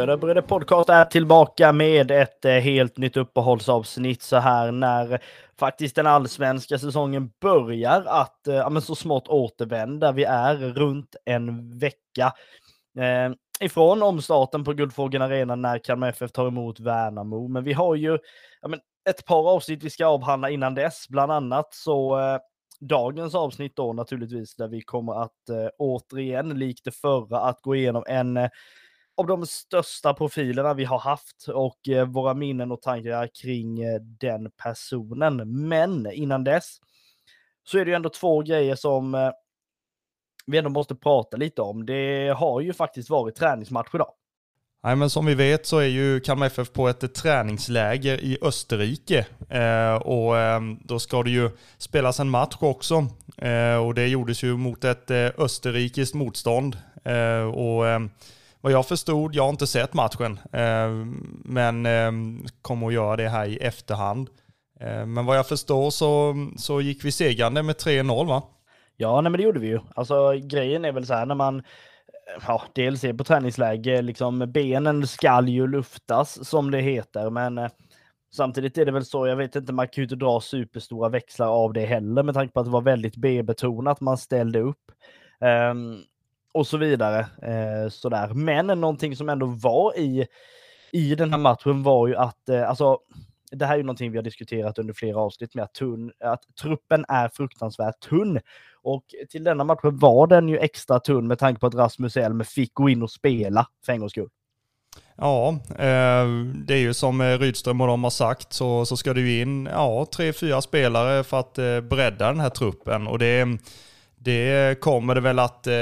Bröder Bröder Podcast är tillbaka med ett eh, helt nytt uppehållsavsnitt så här när faktiskt den allsvenska säsongen börjar att eh, ja, men så smått återvända. Vi är runt en vecka eh, ifrån omstarten på Guldfågeln Arena när Kalmar FF tar emot Värnamo. Men vi har ju ja, men ett par avsnitt vi ska avhandla innan dess. Bland annat så eh, dagens avsnitt då naturligtvis där vi kommer att eh, återigen likt det förra att gå igenom en eh, av de största profilerna vi har haft och eh, våra minnen och tankar kring eh, den personen. Men innan dess så är det ju ändå två grejer som eh, vi ändå måste prata lite om. Det har ju faktiskt varit träningsmatch idag. Nej, men som vi vet så är ju Kalmar FF på ett träningsläger i Österrike eh, och eh, då ska det ju spelas en match också eh, och det gjordes ju mot ett eh, österrikiskt motstånd eh, och ehm, vad jag förstod, jag har inte sett matchen, eh, men eh, kommer att göra det här i efterhand. Eh, men vad jag förstår så, så gick vi segrande med 3-0 va? Ja, nej, men det gjorde vi ju. Alltså grejen är väl så här när man ja, dels är på träningsläge, liksom benen skall ju luftas som det heter, men Samtidigt är det väl så, jag vet inte, man kan ju inte dra superstora växlar av det heller med tanke på att det var väldigt B-betonat man ställde upp. Um, och så vidare. Eh, sådär. Men någonting som ändå var i, i den här matchen var ju att, eh, alltså, det här är ju någonting vi har diskuterat under flera avsnitt med att, tunn, att truppen är fruktansvärt tunn. Och till denna matchen var den ju extra tunn med tanke på att Rasmus Elm fick gå in och spela för en gångs skull. Ja, eh, det är ju som eh, Rydström och de har sagt så, så ska det ju in ja, tre, fyra spelare för att eh, bredda den här truppen. Och det är det kommer det väl att eh,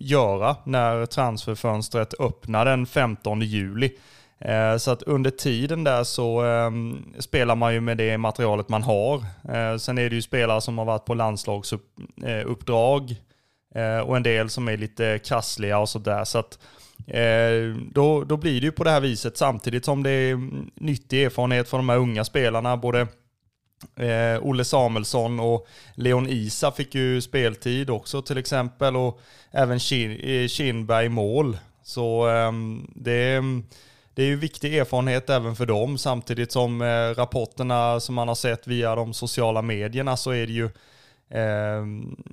göra när transferfönstret öppnar den 15 juli. Eh, så att under tiden där så eh, spelar man ju med det materialet man har. Eh, sen är det ju spelare som har varit på landslagsuppdrag eh, eh, och en del som är lite krassliga och sådär. Så att eh, då, då blir det ju på det här viset samtidigt som det är nyttig erfarenhet för de här unga spelarna. Både Eh, Olle Samuelsson och Leon Isa fick ju speltid också till exempel och även Kin eh, Kinberg mål. Så eh, det, ehm, det är ju viktig erfarenhet även för dem samtidigt som eh, rapporterna som man har sett via de sociala medierna så är det ju Eh,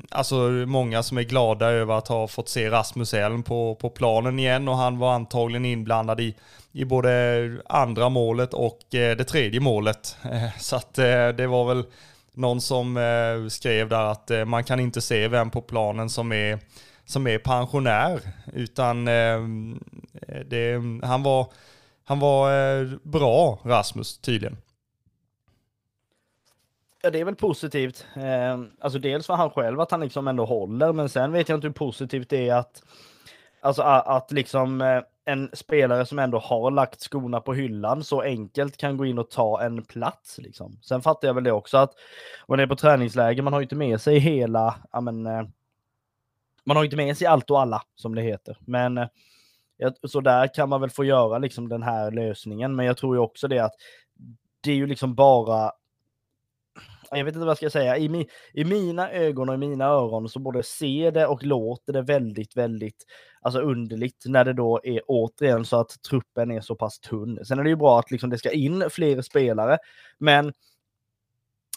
alltså många som är glada över att ha fått se Rasmus Elm på, på planen igen och han var antagligen inblandad i, i både andra målet och eh, det tredje målet. Eh, så att eh, det var väl någon som skrev där att man kan inte se vem på planen som är, som är pensionär utan det, han var, han var bra Rasmus tydligen. Ja, det är väl positivt. Alltså dels för han själv att han liksom ändå håller, men sen vet jag inte hur positivt det är att Alltså att liksom en spelare som ändå har lagt skorna på hyllan så enkelt kan gå in och ta en plats. Liksom. Sen fattar jag väl det också att man är på träningsläger, man har inte med sig hela, ja men, eh, man har inte med sig allt och alla som det heter. Men eh, så där kan man väl få göra liksom den här lösningen. Men jag tror ju också det att det är ju liksom bara jag vet inte vad jag ska säga, i, mi, i mina ögon och i mina öron så både ser det och låter det väldigt, väldigt alltså underligt när det då är återigen så att truppen är så pass tunn. Sen är det ju bra att liksom det ska in fler spelare, men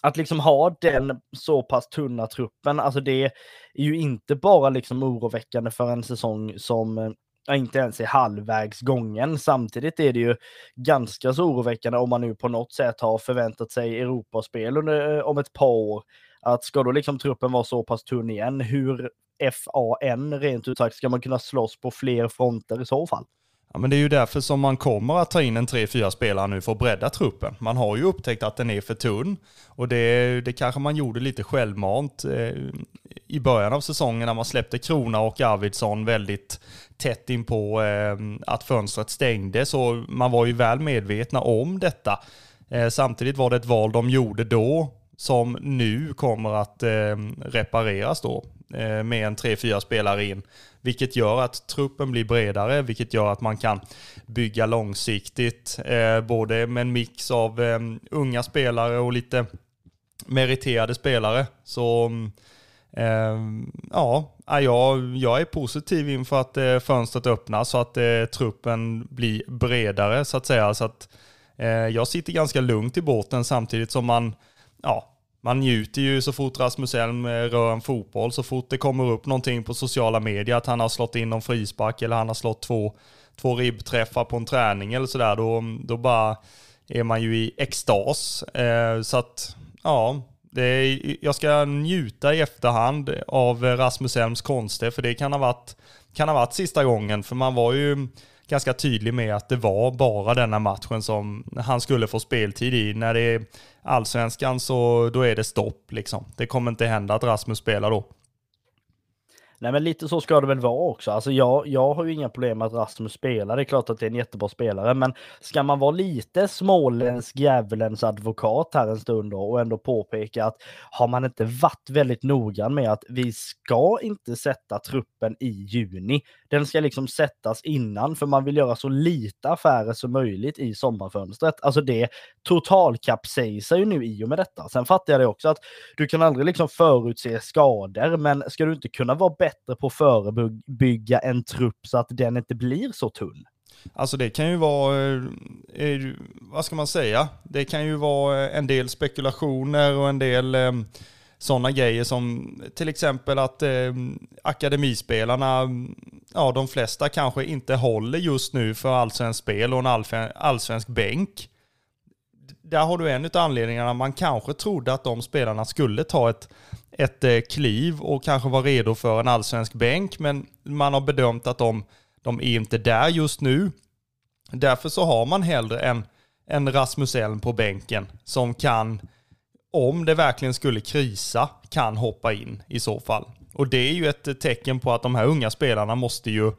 att liksom ha den så pass tunna truppen, alltså det är ju inte bara liksom oroväckande för en säsong som eh, inte ens är halvvägs gången. Samtidigt är det ju ganska så oroväckande om man nu på något sätt har förväntat sig Europaspel under, eh, om ett par år. Att ska då liksom truppen vara så pass tunn igen, hur FAN rent ut sagt ska man kunna slåss på fler fronter i så fall? Ja, men det är ju därför som man kommer att ta in en 3-4 spelare nu för att bredda truppen. Man har ju upptäckt att den är för tunn och det, det kanske man gjorde lite självmant eh, i början av säsongen när man släppte Krona och Arvidsson väldigt tätt in på eh, att fönstret stängde. Så man var ju väl medvetna om detta. Eh, samtidigt var det ett val de gjorde då som nu kommer att eh, repareras då Eh, med en 3-4 spelare in. Vilket gör att truppen blir bredare, vilket gör att man kan bygga långsiktigt. Eh, både med en mix av eh, unga spelare och lite meriterade spelare. Så ja, jag, jag är positiv inför att fönstret öppnas så att truppen blir bredare så att säga. Så att, eh, jag sitter ganska lugnt i båten samtidigt som man, ja, man njuter ju så fort Rasmus Elm eh, rör en fotboll, så fort det kommer upp någonting på sociala medier, att han har slått in någon frispark eller han har slått två, två ribbträffar på en träning eller sådär, då, då bara är man ju i extas. Eh, så att, ja, är, jag ska njuta i efterhand av Rasmus Elms konster, för det kan ha, varit, kan ha varit sista gången, för man var ju ganska tydlig med att det var bara denna matchen som han skulle få speltid i. När det är allsvenskan så då är det stopp liksom. Det kommer inte hända att Rasmus spelar då. Nej, men lite så ska det väl vara också. Alltså jag, jag har ju inga problem med att Rasmus spelar. Det är klart att det är en jättebra spelare, men ska man vara lite småländsk djävulens advokat här en stund då och ändå påpeka att har man inte varit väldigt noggrann med att vi ska inte sätta truppen i juni. Den ska liksom sättas innan för man vill göra så lite affärer som möjligt i sommarfönstret. Alltså det totalkapsejsar ju nu i och med detta. Sen fattar jag det också att du kan aldrig liksom förutse skador, men ska du inte kunna vara bättre på att förebygga en trupp så att den inte blir så tunn? Alltså det kan ju vara, eh, vad ska man säga, det kan ju vara eh, en del spekulationer och en del eh, sådana grejer som till exempel att eh, akademispelarna, ja de flesta kanske inte håller just nu för allsvensk spel och en allsvensk bänk. Där har du en av anledningarna, man kanske trodde att de spelarna skulle ta ett, ett eh, kliv och kanske vara redo för en allsvensk bänk, men man har bedömt att de, de är inte där just nu. Därför så har man hellre en, en Rasmus Elm på bänken som kan om det verkligen skulle krisa, kan hoppa in i så fall. Och det är ju ett eh, tecken på att de här unga spelarna måste ju,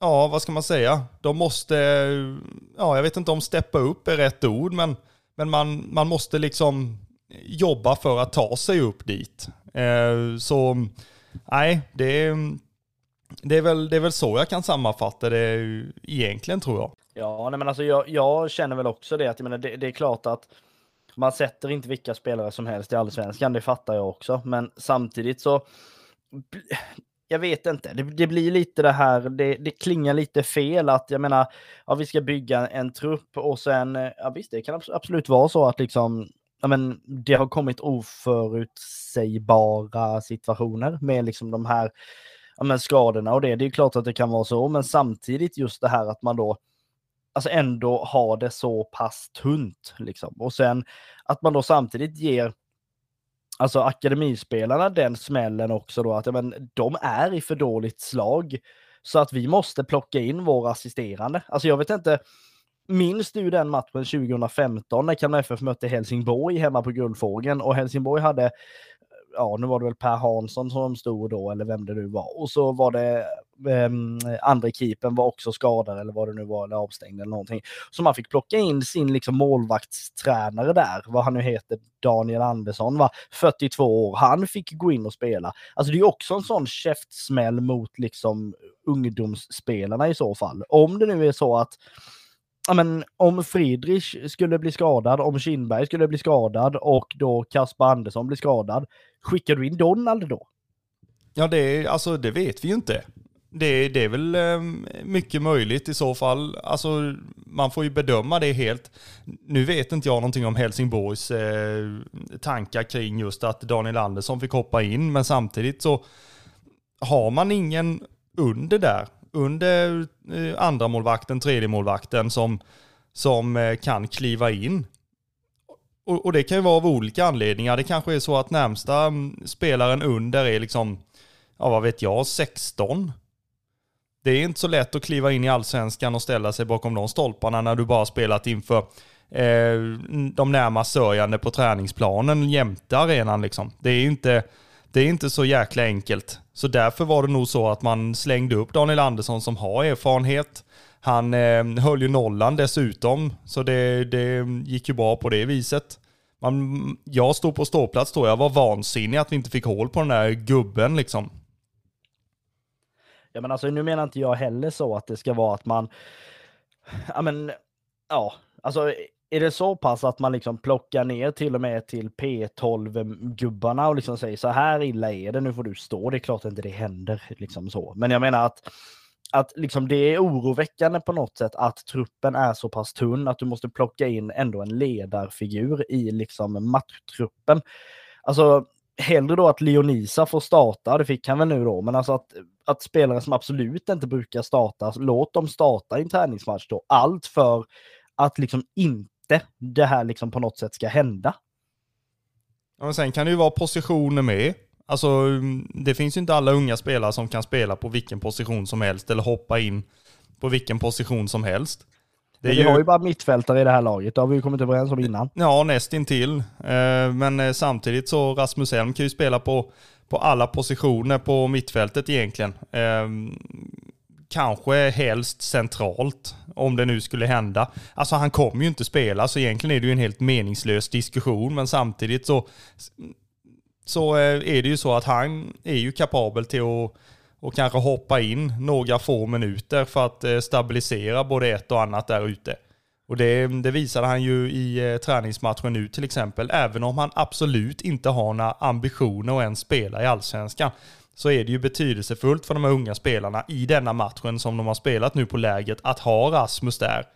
ja vad ska man säga, de måste, ja jag vet inte om steppa upp är rätt ord, men, men man, man måste liksom jobba för att ta sig upp dit. Eh, så nej, det är, det, är väl, det är väl så jag kan sammanfatta det egentligen tror jag. Ja, nej men alltså jag, jag känner väl också det att jag menar, det, det är klart att man sätter inte vilka spelare som helst i allsvenskan, det fattar jag också. Men samtidigt så, jag vet inte, det, det blir lite det här, det, det, klingar lite fel att jag menar, ja, vi ska bygga en trupp och sen, ja visst, det kan absolut vara så att liksom, ja men det har kommit oförutsägbara situationer med liksom de här, ja men skadorna och det. Det är klart att det kan vara så, men samtidigt just det här att man då alltså ändå har det så pass tunt. Liksom. Och sen att man då samtidigt ger alltså akademispelarna den smällen också då att ja, men, de är i för dåligt slag. Så att vi måste plocka in våra assisterande. Alltså jag vet inte, minns du den matchen 2015 när Kalmar FF mötte Helsingborg hemma på Guldfågeln och Helsingborg hade ja, nu var det väl Per Hansson som stod då, eller vem det nu var. Och så var det um, andra keepern var också skadad eller vad det nu var, eller avstängd eller någonting. Så man fick plocka in sin liksom målvaktstränare där, vad han nu heter, Daniel Andersson, va? 42 år. Han fick gå in och spela. Alltså det är också en sån käftsmäll mot liksom ungdomsspelarna i så fall. Om det nu är så att ja, men, om Friedrich skulle bli skadad, om Kindberg skulle bli skadad och då Kasper Andersson blir skadad, skickar du in Donald då? Ja, det, alltså, det vet vi ju inte. Det, det är väl eh, mycket möjligt i så fall. Alltså, man får ju bedöma det helt. Nu vet inte jag någonting om Helsingborgs eh, tankar kring just att Daniel Andersson fick hoppa in, men samtidigt så har man ingen under där under eh, andra målvakten, tredje målvakten som, som eh, kan kliva in. Och, och, det kan ju vara av olika anledningar. Det kanske är så att närmsta mm, spelaren under är liksom, ja vad vet jag, 16. Det är inte så lätt att kliva in i allsvenskan och ställa sig bakom de stolparna när du bara spelat inför eh, de närmast sörjande på träningsplanen jämte arenan liksom. Det är ju inte det är inte så jäkla enkelt. Så därför var det nog så att man slängde upp Daniel Andersson som har erfarenhet. Han eh, höll ju nollan dessutom, så det, det gick ju bra på det viset. Man, jag stod på ståplats då, jag var vansinnig att vi inte fick hål på den där gubben liksom. Ja men alltså nu menar inte jag heller så att det ska vara att man, ja men, ja, alltså är det så pass att man liksom plockar ner till och med till P12-gubbarna och liksom säger så här illa är det, nu får du stå. Det är klart inte det händer. Liksom så. Men jag menar att, att liksom det är oroväckande på något sätt att truppen är så pass tunn att du måste plocka in ändå en ledarfigur i liksom matchtruppen. Alltså hellre då att Leonisa får starta, det fick han väl nu då, men alltså att, att spelare som absolut inte brukar starta, låt dem starta i en träningsmatch då. Allt för att liksom inte det här liksom på något sätt ska hända. Ja, men sen kan det ju vara positioner med. Alltså, det finns ju inte alla unga spelare som kan spela på vilken position som helst eller hoppa in på vilken position som helst. Det vi ju... har ju bara mittfältare i det här laget, det har vi ju kommit överens om innan. Ja, nästintill. Eh, men eh, samtidigt så Rasmus Elm kan ju spela på, på alla positioner på mittfältet egentligen. Kanske helst centralt, om det nu skulle hända. Alltså han kommer ju inte spela, så egentligen är det ju en helt meningslös diskussion, men samtidigt så, så eh, är det ju så att han är ju kapabel till att och kanske hoppa in några få minuter för att eh, stabilisera både ett och annat där ute. Och det, det visade han ju i eh, träningsmatchen nu till exempel, även om han absolut inte har några ambitioner att ens spela i allsvenskan så är det ju betydelsefullt för de här unga spelarna i denna matchen som de har spelat nu på läget att ha Rasmus där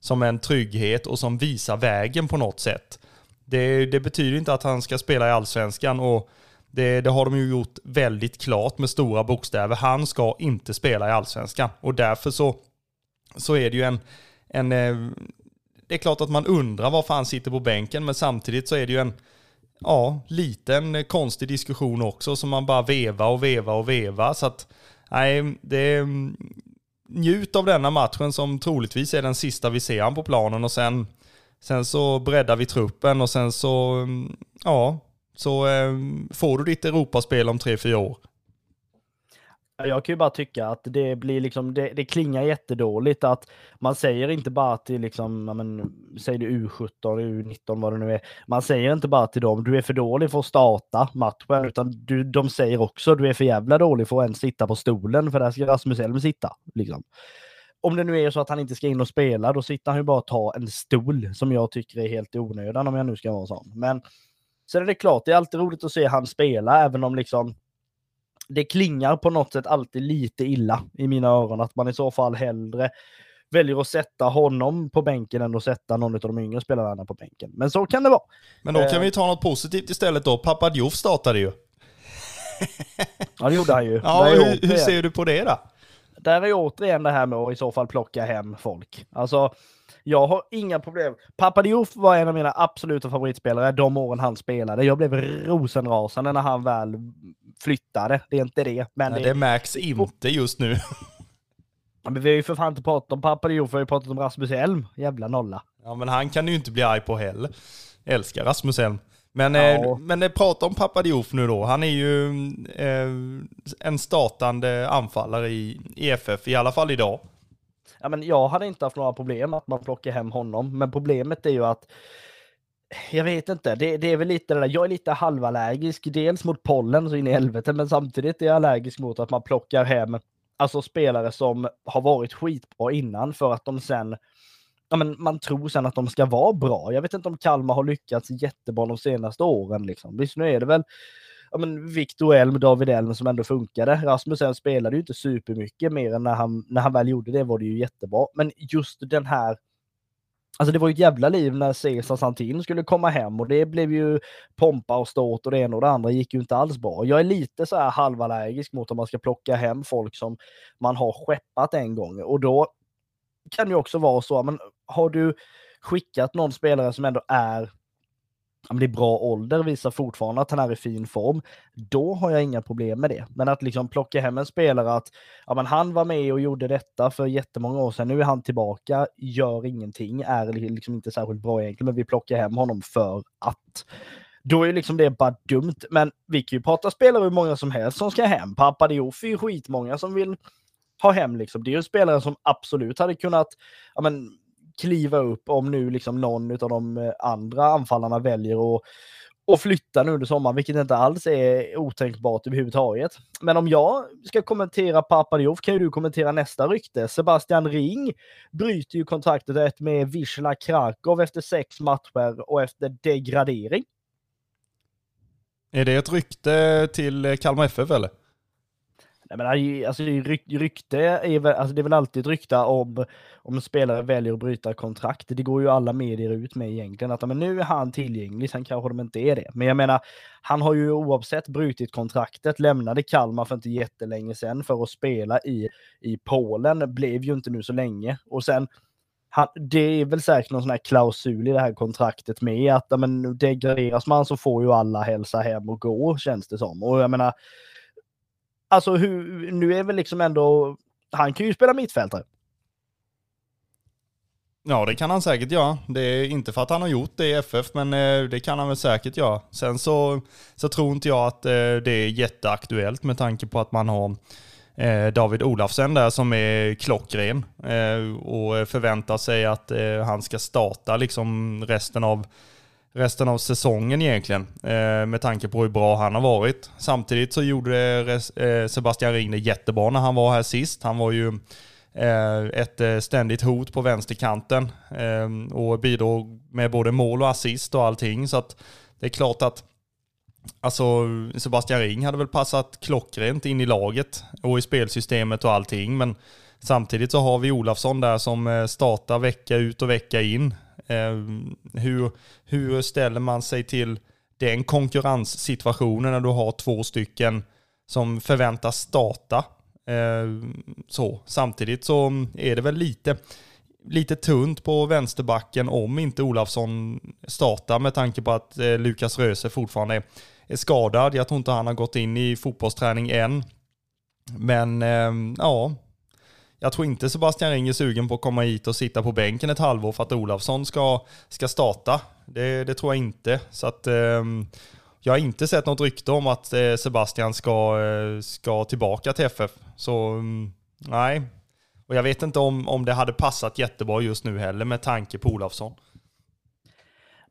som en trygghet och som visar vägen på något sätt. Det, det betyder inte att han ska spela i allsvenskan och det, det, har de ju gjort väldigt klart med stora bokstäver. Han ska inte spela i allsvenskan och därför så, så är det ju en, en... Eh, det är klart att man undrar varför han sitter på bänken men samtidigt så är det ju en ja, liten eh, konstig diskussion också som man bara veva och veva och veva. Så att, nej, det mm, njut av denna matchen som troligtvis är den sista vi ser han på planen och sen, sen så breddar vi truppen och sen så, mm, ja, så eh, får du ditt Europaspel om tre, fyra år. Jag kan ju bara tycka att det blir liksom, det, det klingar jättedåligt att man säger inte bara till liksom, men, säg det U17, U19 vad det nu är. Man säger inte bara till dem, du är för dålig för att starta matchen, utan du, de säger också, du är för jävla dålig för att ens sitta på stolen, för där ska Rasmus Elm sitta. Liksom. Om det nu är så att han inte ska in och spela, då sitter han ju bara och tar en stol som jag tycker är helt i onödan om jag nu ska vara sån. Men sen är det klart, det är alltid roligt att se han spela, även om liksom det klingar på något sätt alltid lite illa i mina öron att man i så fall hellre väljer att sätta honom på bänken än att sätta någon av de yngre spelarna på bänken. Men så kan det vara. Men då kan eh. vi ta något positivt istället då. Pappa Diouf startade ju. ja, det gjorde han ju. Ja, hur, hur, ser du på det då? Där är återigen det här med att i så fall plocka hem folk. Alltså, jag har inga problem. Pappa Diouf var en av mina absoluta favoritspelare de åren han spelade. Jag blev rosenrasande när han väl flyttade. Det är inte det. Men Nej, det, det märks inte just nu. Men vi har ju för fan inte pratat om Pappa Diouf, vi har ju pratat om Rasmus Elm. Jävla nolla. Ja, men han kan ju inte bli arg på heller. Älskar Rasmus Elm. Men, ja. eh, men eh, prata om Pappa Diouf nu då. Han är ju eh, en startande anfallare i, i FF, i alla fall idag ja, men jag hade inte haft några problem att man plockar hem honom, men problemet är ju att jag vet inte, det, det är väl lite det där, jag är lite halvallergisk, dels mot pollen så in i helvete, men samtidigt är jag allergisk mot att man plockar hem alltså spelare som har varit skitbra innan för att de sen Ja, men man tror sen att de ska vara bra. Jag vet inte om Kalmar har lyckats jättebra de senaste åren. Liksom. Visst, nu är det väl ja, men Victor Elm, David Elm som ändå funkade. Rasmus spelade ju inte supermycket mer än när han, när han väl gjorde det var det ju jättebra. Men just den här Alltså det var ju ett jävla liv när Cesar Santin skulle komma hem och det blev ju pompa och ståt och det ena och det andra gick ju inte alls bra. Jag är lite så här halvallergisk mot om man ska plocka hem folk som man har skeppat en gång och då kan det också vara så, men har du skickat någon spelare som ändå är det är bra ålder, visar fortfarande att han är i fin form, då har jag inga problem med det. Men att liksom plocka hem en spelare att ja, men han var med och gjorde detta för jättemånga år sedan, nu är han tillbaka, gör ingenting, är liksom inte särskilt bra egentligen, men vi plockar hem honom för att. Då är liksom det bara dumt. Men vi kan ju prata spelare hur många som helst som ska hem. Pappa det är ju skitmånga som vill ha hem liksom. Det är ju spelare som absolut hade kunnat ja, men, kliva upp om nu liksom någon av de eh, andra anfallarna väljer att och flytta nu under sommaren, vilket inte alls är otänkbart överhuvudtaget. Men om jag ska kommentera Papadiof kan ju du kommentera nästa rykte. Sebastian Ring bryter ju kontraktet med Wisla Krakow efter sex matcher och efter degradering. Är det ett rykte till Kalmar FF eller? Nej, men alltså, alltså rykte är väl, alltså, det är väl alltid ett rykte om, om spelare väljer att bryta kontrakt. Det går ju alla medier ut med egentligen, att men nu är han tillgänglig, sen kanske de inte är det. Men jag menar, han har ju oavsett brutit kontraktet, lämnade Kalmar för inte jättelänge sedan för att spela i, i Polen, blev ju inte nu så länge. Och sen, han, det är väl säkert någon sån här klausul i det här kontraktet med att men, degraderas man så får ju alla hälsa hem och gå, känns det som. Och jag menar, Alltså hur, nu är väl liksom ändå, han kan ju spela mittfältare. Ja, det kan han säkert göra. Det är inte för att han har gjort det i FF, men eh, det kan han väl säkert göra. Sen så, så tror inte jag att eh, det är jätteaktuellt med tanke på att man har eh, David Olafsen där som är klockren och förväntar sig att han ska starta liksom resten av resten av säsongen egentligen. Eh, med tanke på hur bra han har varit. Samtidigt så gjorde eh, Sebastian Ring det jättebra när han var här sist. Han var ju eh, ett ständigt hot på vänsterkanten och bidrog med både mål och assist och allting. Så att det är klart att Alltså Sebastian Ring hade väl passat klockrent in i laget och i spelsystemet och allting. Men samtidigt så har vi Olafsson där som startar vecka ut och vecka in. Ehm, hur, hur ställer man sig till den konkurrenssituationen när du har två stycken som förväntas starta? Ehm, så. Samtidigt så är det väl lite, lite tunt på vänsterbacken om inte Olafsson startar med tanke på att eh, Lukas Röse fortfarande är, är skadad. Jag tror inte han har gått in i fotbollsträning än. Men ehm, ja, jag tror inte Sebastian Ring är sugen på att komma hit och sitta på bänken ett halvår för att Olafsson ska, ska starta. Det, det tror jag inte. Så att, eh, jag har inte sett något rykte om att eh, Sebastian ska, eh, ska tillbaka till FF. Så mm, nej. Och jag vet inte om, om det hade passat jättebra just nu heller med tanke på Olafsson.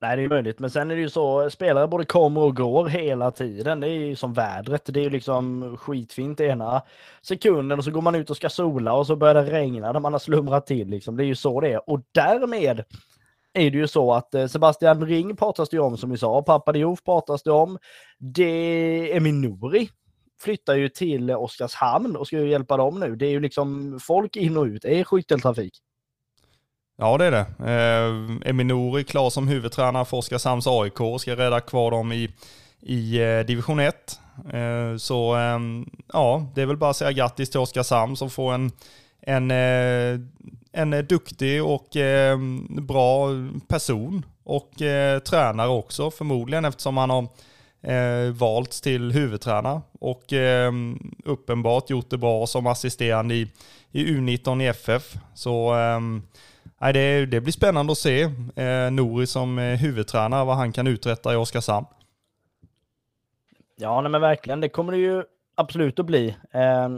Nej, det är möjligt, men sen är det ju så, spelare både kommer och går hela tiden. Det är ju som vädret. Det är ju liksom skitfint ena sekunden och så går man ut och ska sola och så börjar det regna när man har slumrat till. Liksom. Det är ju så det är. Och därmed är det ju så att eh, Sebastian Ring pratas det om som vi sa, Pappa Diouf pratas det om. Det är Minori flyttar ju till Oskarshamn och ska ju hjälpa dem nu. Det är ju liksom folk in och ut. Det är skytteltrafik. Ja det är det. Eh, Eminori klar som huvudtränare för Oskarshamns AIK och ska rädda kvar dem i, i eh, division 1. Eh, så eh, ja, det är väl bara att säga grattis till Oskarshamn som får en, en, eh, en eh, duktig och eh, bra person och eh, tränare också förmodligen eftersom han har eh, valts till huvudtränare och eh, uppenbart gjort det bra som assisterande i, i U19 i FF. Så ehm, nej, det, det blir spännande att se eh, Nori som eh, huvudtränare, vad han kan uträtta i Oskarshamn. Ja, nej, men verkligen. Det kommer det ju absolut att bli. Eh,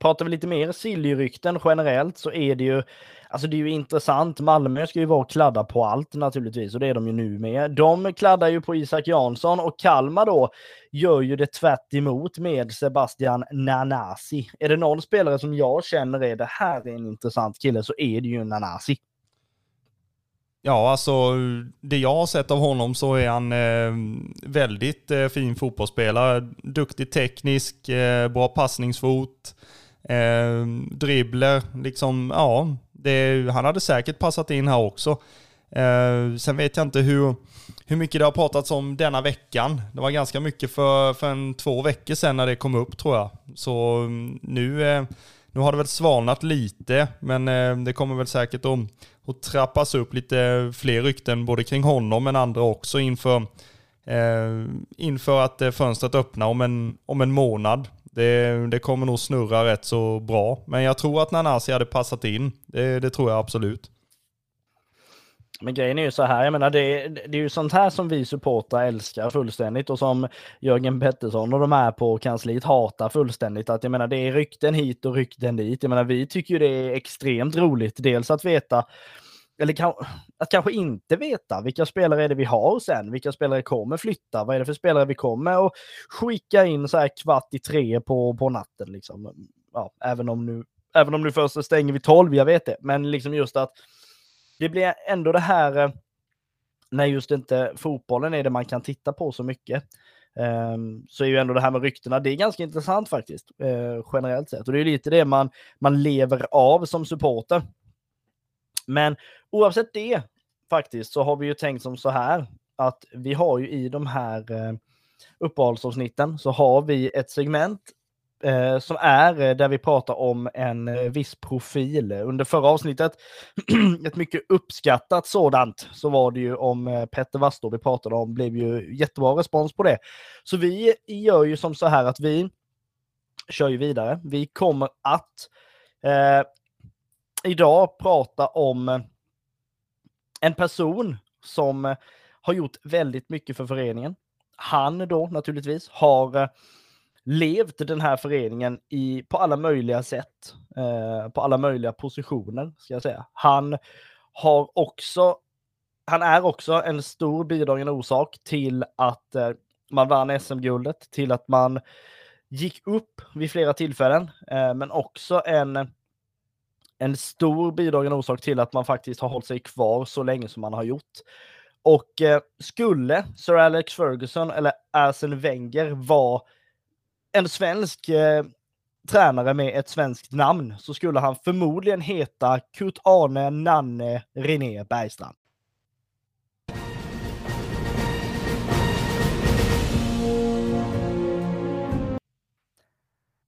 pratar vi lite mer Siljerykten generellt så är det ju Alltså det är ju intressant. Malmö ska ju vara och kladda på allt naturligtvis och det är de ju nu med. De kladdar ju på Isak Jansson och Kalmar då gör ju det tvärt med Sebastian Nanasi. Är det någon spelare som jag känner är det här är en intressant kille så är det ju Nanasi. Ja, alltså det jag har sett av honom så är han eh, väldigt eh, fin fotbollsspelare. Duktig teknisk, eh, bra passningsfot, eh, dribbler, liksom ja, det, han hade säkert passat in här också. Eh, sen vet jag inte hur, hur mycket det har pratats om denna veckan. Det var ganska mycket för, för en två veckor sedan när det kom upp tror jag. Så mm, nu, eh, nu har det väl svalnat lite, men eh, det kommer väl säkert om och trappas upp lite fler rykten både kring honom men andra också inför, eh, inför att eh, fönstret öppnar om en, om en månad. Det, det kommer nog snurra rätt så bra. Men jag tror att Nanasi hade passat in. Det, det tror jag absolut. Men grejen är ju så här, jag menar det, det är ju sånt här som vi supportrar älskar fullständigt och som Jörgen Pettersson och de här på kansliet hatar fullständigt. Att jag menar det är rykten hit och rykten dit. Jag menar vi tycker ju det är extremt roligt. Dels att veta eller kan, att kanske inte veta vilka spelare är det vi har sen, vilka spelare kommer flytta, vad är det för spelare vi kommer att skicka in så här kvart i tre på, på natten liksom. Ja, även om nu, även om nu först stänger vi tolv, jag vet det, men liksom just att det blir ändå det här eh, när just inte fotbollen är det man kan titta på så mycket. Ehm, så är ju ändå det här med ryktena, det är ganska intressant faktiskt, eh, generellt sett. Och det är lite det man, man lever av som supporter. Men oavsett det faktiskt så har vi ju tänkt som så här att vi har ju i de här eh, uppehållsavsnitten så har vi ett segment eh, som är eh, där vi pratar om en eh, viss profil. Under förra avsnittet, ett mycket uppskattat sådant, så var det ju om eh, Petter Wastor vi pratade om, blev ju jättebra respons på det. Så vi gör ju som så här att vi kör ju vidare. Vi kommer att eh, idag prata om eh, en person som eh, har gjort väldigt mycket för föreningen. Han då naturligtvis har levt den här föreningen i, på alla möjliga sätt, eh, på alla möjliga positioner, ska jag säga. Han har också, han är också en stor bidragande orsak till att eh, man vann SM-guldet, till att man gick upp vid flera tillfällen, eh, men också en, en stor bidragande orsak till att man faktiskt har hållit sig kvar så länge som man har gjort. Och eh, skulle Sir Alex Ferguson eller Arsene Wenger vara en svensk eh, tränare med ett svenskt namn så skulle han förmodligen heta Kurt Arne Nanne René Bergstrand.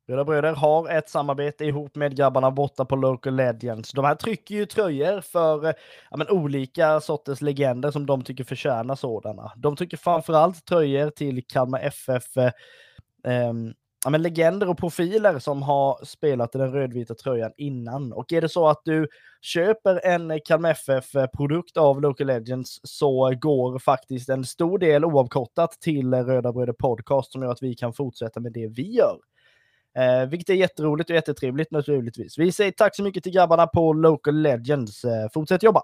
Röda Bröder har ett samarbete ihop med grabbarna borta på Local Legends. De här trycker ju tröjor för ja, men, olika sorters legender som de tycker förtjänar sådana. De trycker framförallt tröjor till Kalmar FF eh, Ehm, ja, men legender och profiler som har spelat i den rödvita tröjan innan. Och är det så att du köper en Kalmar FF-produkt av Local Legends så går faktiskt en stor del oavkortat till Röda Bröder Podcast som gör att vi kan fortsätta med det vi gör. Eh, vilket är jätteroligt och jättetrevligt naturligtvis. Vi säger tack så mycket till grabbarna på Local Legends. Eh, fortsätt jobba!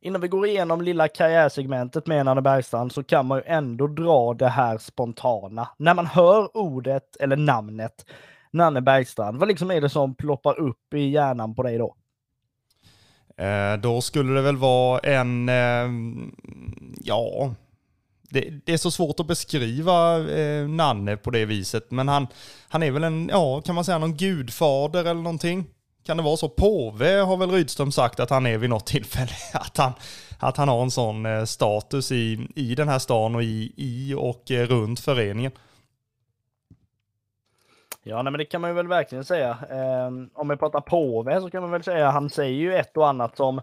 Innan vi går igenom lilla karriärsegmentet med Nanne Bergstrand så kan man ju ändå dra det här spontana. När man hör ordet eller namnet Nanne Bergstrand, vad liksom är det som ploppar upp i hjärnan på dig då? Eh, då skulle det väl vara en, eh, ja, det, det, är så svårt att beskriva eh, Nanne på det viset, men han, han är väl en, ja, kan man säga någon gudfader eller någonting? Kan det vara så? Påve har väl Rydström sagt att han är vid något tillfälle. Att han, att han har en sån eh, status i, i den här stan och i, i och eh, runt föreningen. Ja, nej, men det kan man ju väl verkligen säga. Eh, om vi pratar påve så kan man väl säga, han säger ju ett och annat som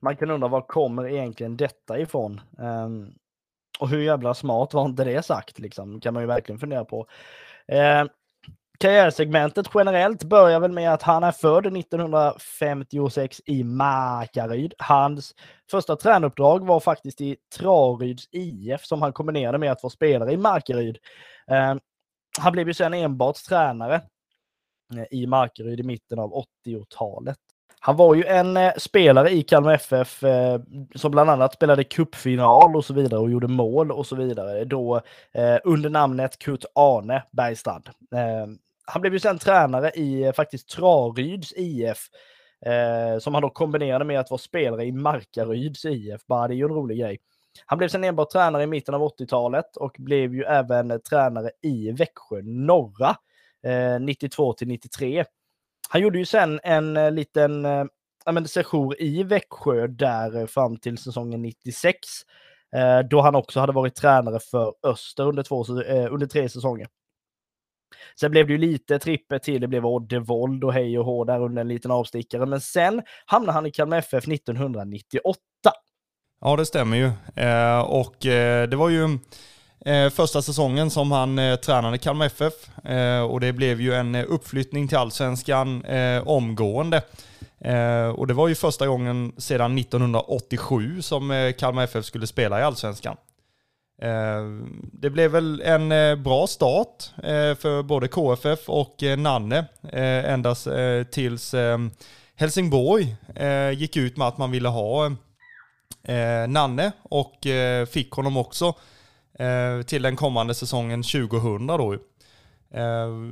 man kan undra var kommer egentligen detta ifrån? Eh, och hur jävla smart var inte det sagt liksom? Kan man ju verkligen fundera på. Eh, Karriärsegmentet generellt börjar väl med att han är född 1956 i Markaryd. Hans första tränuppdrag var faktiskt i Traryds IF som han kombinerade med att vara spelare i Markaryd. Eh, han blev ju sen enbart tränare eh, i Markaryd i mitten av 80-talet. Han var ju en eh, spelare i Kalmar FF eh, som bland annat spelade cupfinal och så vidare och gjorde mål och så vidare då eh, under namnet Kurt Arne Bergstrand. Eh, han blev ju sen tränare i eh, faktiskt Traryds IF. Eh, som han då kombinerade med att vara spelare i Markaryds IF. Bara det är ju en rolig grej. Han blev sen enbart tränare i mitten av 80-talet och blev ju även eh, tränare i Växjö norra eh, 92 till 93. Han gjorde ju sen en eh, liten eh, sejour i Växjö där eh, fram till säsongen 96. Eh, då han också hade varit tränare för Öster under, två, eh, under tre säsonger. Sen blev det ju lite trippet till, det blev Oddevold och hej och hå där under en liten avstickare. Men sen hamnade han i Kalmar FF 1998. Ja, det stämmer ju. Eh, och eh, det var ju eh, första säsongen som han eh, tränade Kalmar FF. Eh, och det blev ju en eh, uppflyttning till allsvenskan eh, omgående. Eh, och det var ju första gången sedan 1987 som eh, Kalmar FF skulle spela i allsvenskan. Eh, det blev väl en eh, bra start eh, för både KFF och Nanne ända tills Helsingborg gick ut med att man ville ha Nanne och fick honom också till den kommande säsongen 2000 då.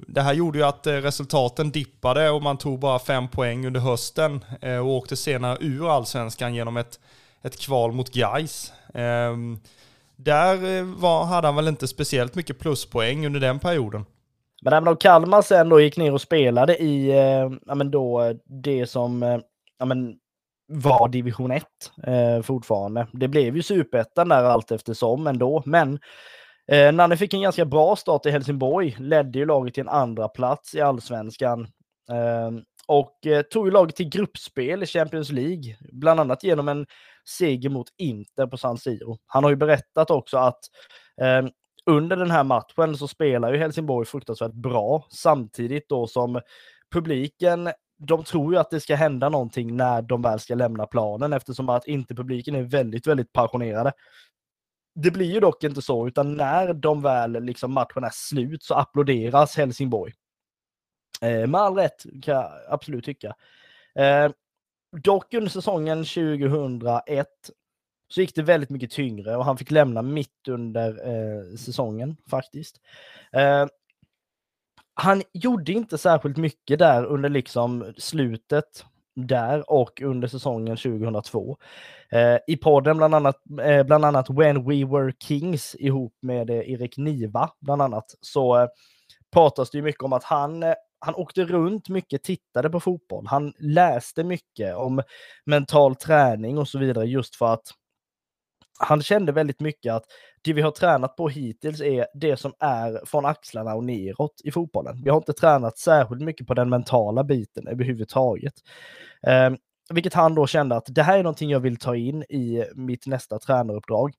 Det här gjorde ju att resultaten dippade och man tog bara fem poäng under hösten och åkte senare ur allsvenskan genom ett, ett kval mot Gais. Ehm, där eh, var, hade han väl inte speciellt mycket pluspoäng under den perioden. Men även om Kalmar sen då gick ner och spelade i eh, ja, men då, eh, det som ja, men var division 1 eh, fortfarande. Det blev ju superettan där allt eftersom ändå, men eh, Nanne fick en ganska bra start i Helsingborg, ledde ju laget till en andra plats i allsvenskan eh, och eh, tog ju laget till gruppspel i Champions League, bland annat genom en seger mot Inter på San Siro. Han har ju berättat också att eh, under den här matchen så spelar ju Helsingborg fruktansvärt bra samtidigt då som publiken de tror ju att det ska hända någonting när de väl ska lämna planen eftersom att inte publiken är väldigt, väldigt passionerade. Det blir ju dock inte så, utan när de väl liksom matchen är slut så applåderas Helsingborg. Eh, med all rätt kan jag absolut tycka. Eh, dock under säsongen 2001 så gick det väldigt mycket tyngre och han fick lämna mitt under eh, säsongen faktiskt. Eh, han gjorde inte särskilt mycket där under liksom slutet där och under säsongen 2002. Eh, I podden bland annat, eh, bland annat When We Were Kings ihop med eh, Erik Niva bland annat så eh, pratas det ju mycket om att han eh, han åkte runt mycket, tittade på fotboll. Han läste mycket om mental träning och så vidare just för att han kände väldigt mycket att det vi har tränat på hittills är det som är från axlarna och neråt i fotbollen. Vi har inte tränat särskilt mycket på den mentala biten överhuvudtaget. Eh, vilket han då kände att det här är någonting jag vill ta in i mitt nästa tränaruppdrag.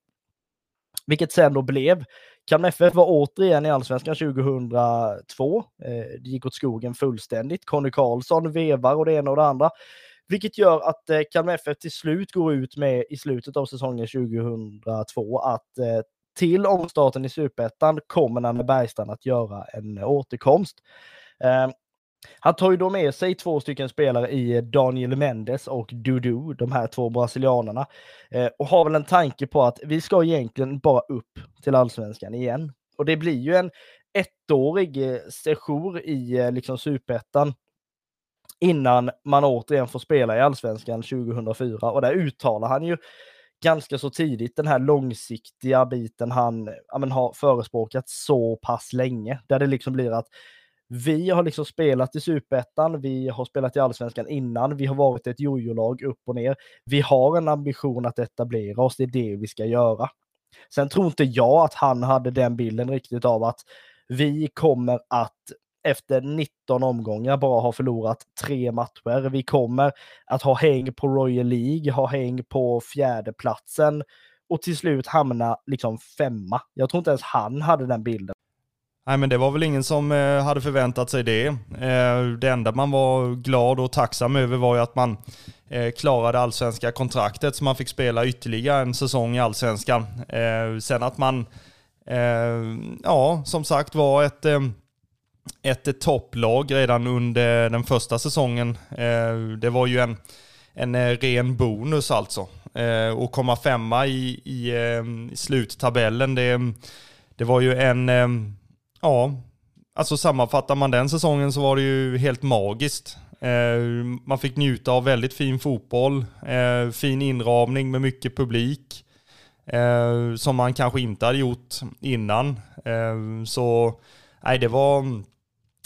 Vilket sen då blev. Kalmar FF var återigen i Allsvenskan 2002. Eh, det gick åt skogen fullständigt. Conny Karlsson vevar och det ena och det andra. Vilket gör att eh, Kalmar FF till slut går ut med i slutet av säsongen 2002 att eh, till omstarten i Superettan kommer Nanne Bergstrand att göra en eh, återkomst. Ehm, han tar ju då med sig två stycken spelare i eh, Daniel Mendes och Dudu, de här två brasilianerna. Eh, och har väl en tanke på att vi ska egentligen bara upp till allsvenskan igen. Och det blir ju en ettårig eh, sejour session i liksom superettan innan man återigen får spela i allsvenskan 2004 och där uttalar han ju ganska så tidigt den här långsiktiga biten han ja, men, har förespråkat så pass länge där det liksom blir att vi har liksom spelat i superettan, vi har spelat i allsvenskan innan, vi har varit ett jojo-lag upp och ner. Vi har en ambition att etablera oss, det är det vi ska göra. Sen tror inte jag att han hade den bilden riktigt av att vi kommer att efter 19 omgångar bara ha förlorat tre matcher. Vi kommer att ha häng på Royal League, ha häng på fjärdeplatsen och till slut hamna liksom femma. Jag tror inte ens han hade den bilden. Nej men det var väl ingen som eh, hade förväntat sig det. Eh, det enda man var glad och tacksam över var ju att man eh, klarade allsvenska kontraktet så man fick spela ytterligare en säsong i allsvenskan. Sen att man, ja som sagt var ett ett topplag redan under den första säsongen. Det var ju en, en ren bonus alltså. Och komma femma i, i, i sluttabellen, det, det var ju en Ja, alltså sammanfattar man den säsongen så var det ju helt magiskt. Eh, man fick njuta av väldigt fin fotboll, eh, fin inramning med mycket publik. Eh, som man kanske inte hade gjort innan. så nej, det var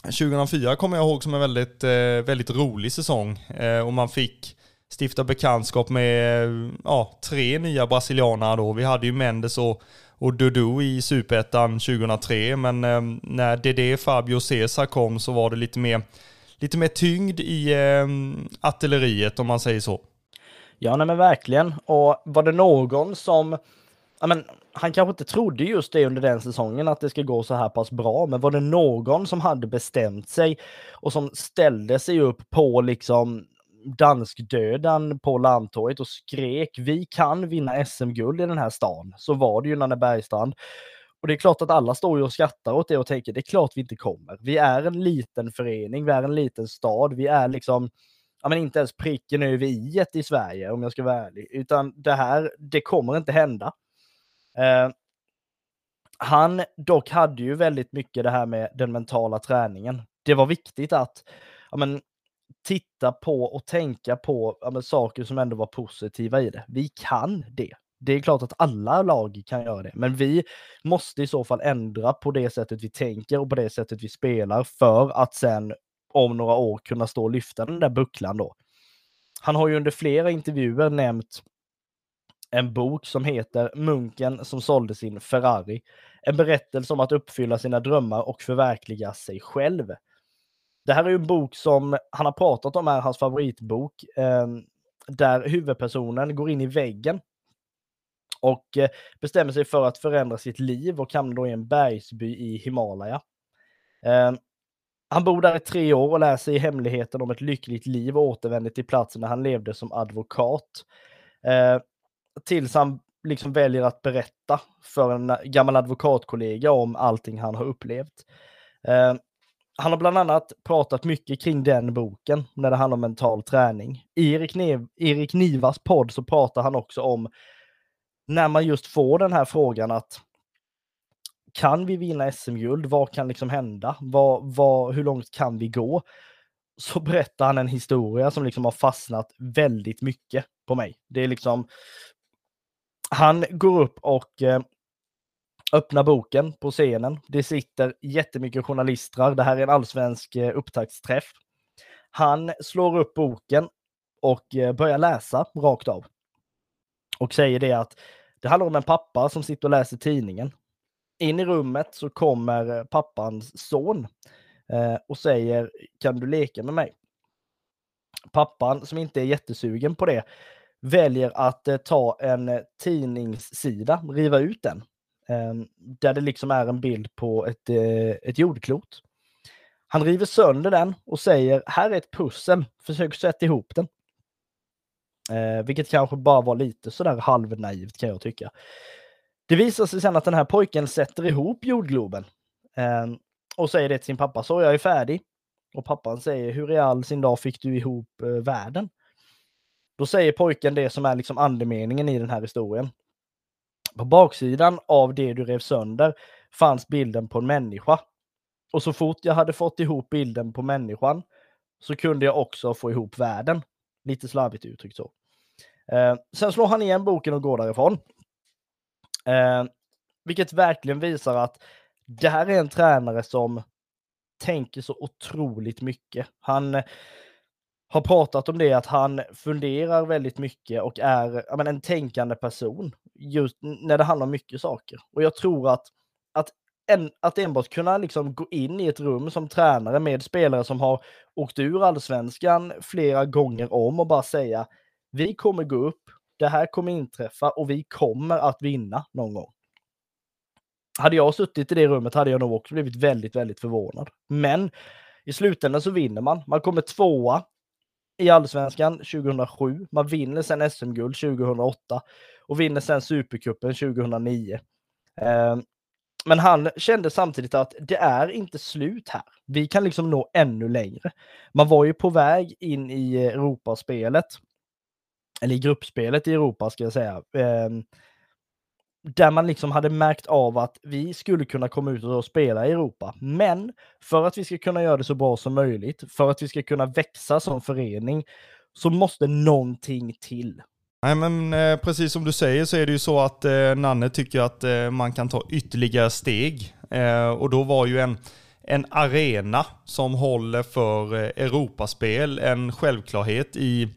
2004 kommer jag ihåg som en väldigt, väldigt rolig säsong. och man fick stifta bekantskap med ja, tre nya brasilianare då. Vi hade ju Mendes och och Dudu i Superettan 2003. Men eh, när DD, Fabio och Cesar kom så var det lite mer, lite mer tyngd i eh, artilleriet om man säger så. Ja, nej men verkligen. Och var det någon som Ja, men, han kanske inte trodde just det under den säsongen att det ska gå så här pass bra, men var det någon som hade bestämt sig och som ställde sig upp på liksom danskdödan på Landtorget och skrek vi kan vinna SM-guld i den här stan. Så var det ju Nanne Bergstrand. Och det är klart att alla står ju och skrattar åt det och tänker det är klart vi inte kommer. Vi är en liten förening, vi är en liten stad, vi är liksom ja, men inte ens pricken över i i Sverige om jag ska vara ärlig, utan det här, det kommer inte hända. Eh, han dock hade ju väldigt mycket det här med den mentala träningen. Det var viktigt att ja, men, titta på och tänka på ja, men, saker som ändå var positiva i det. Vi kan det. Det är klart att alla lag kan göra det, men vi måste i så fall ändra på det sättet vi tänker och på det sättet vi spelar för att sen om några år kunna stå och lyfta den där bucklan då. Han har ju under flera intervjuer nämnt en bok som heter Munken som sålde sin Ferrari. En berättelse om att uppfylla sina drömmar och förverkliga sig själv. Det här är ju en bok som han har pratat om är hans favoritbok, eh, där huvudpersonen går in i väggen och eh, bestämmer sig för att förändra sitt liv och hamnar då i en bergsby i Himalaya. Eh, han bor där i tre år och lär sig hemligheten om ett lyckligt liv och återvänder till platsen där han levde som advokat. Eh, tills han liksom väljer att berätta för en gammal advokatkollega om allting han har upplevt. Eh, han har bland annat pratat mycket kring den boken när det handlar om mental träning. I Erik, Nev Erik Nivas podd så pratar han också om när man just får den här frågan att kan vi vinna SM-guld? Vad kan liksom hända? Vad, vad, hur långt kan vi gå? Så berättar han en historia som liksom har fastnat väldigt mycket på mig. Det är liksom, han går upp och eh, öppna öppnar boken på scenen. Det sitter jättemycket journalister. Det här är en allsvensk eh, upptaktsträff. Han slår upp boken och eh, börjar läsa rakt av. Och säger det att det handlar om en pappa som sitter och läser tidningen in i rummet så kommer eh, pappans son och säger kan du leka med mig? Pappan som inte är jättesugen på det väljer att ta en tidningssida, riva ut den, Ehm, där det liksom är en bild på ett, eh, ett jordklot. Han river sönder den och säger här är ett pussel, försök sätta ihop den. Eh, vilket kanske bara var lite sådär halvnaivt kan jag tycka. Det visar sig sen att den här pojken sätter ihop jordgloben eh, och säger det till sin pappa. Så jag är färdig. Och pappan säger hur i all sin dag fick du ihop eh, världen? Då säger pojken det som är liksom andemeningen i den här historien. På baksidan av det du rev sönder fanns bilden på en människa. Och så fort jag hade fått ihop bilden på människan så kunde jag också få ihop världen. Lite slarvigt uttryckt så. Eh, sen slår han igen boken och går därifrån. Eh, vilket verkligen visar att det här är en tränare som tänker så otroligt mycket. Han eh, har pratat om det att han funderar väldigt mycket och är men, en tänkande person just när det handlar om mycket saker. Och jag tror att, att, en, att enbart kunna liksom gå in i ett rum som tränare med spelare som har åkt ur allsvenskan flera gånger om och bara säga vi kommer gå upp, det här kommer inträffa och vi kommer att vinna någon gång. Hade jag suttit i det rummet hade jag nog också blivit väldigt, väldigt förvånad. Men i slutändan så vinner man. Man kommer tvåa i allsvenskan 2007. Man vinner sen SM-guld 2008 och vinner sen Supercupen 2009. Eh, men han kände samtidigt att det är inte slut här. Vi kan liksom nå ännu längre. Man var ju på väg in i Europaspelet eller i gruppspelet i Europa ska jag säga, eh, där man liksom hade märkt av att vi skulle kunna komma ut och spela i Europa. Men för att vi ska kunna göra det så bra som möjligt, för att vi ska kunna växa som förening, så måste någonting till. Nej men eh, precis som du säger så är det ju så att eh, Nanne tycker att eh, man kan ta ytterligare steg. Eh, och då var ju en, en arena som håller för eh, Europaspel en självklarhet i,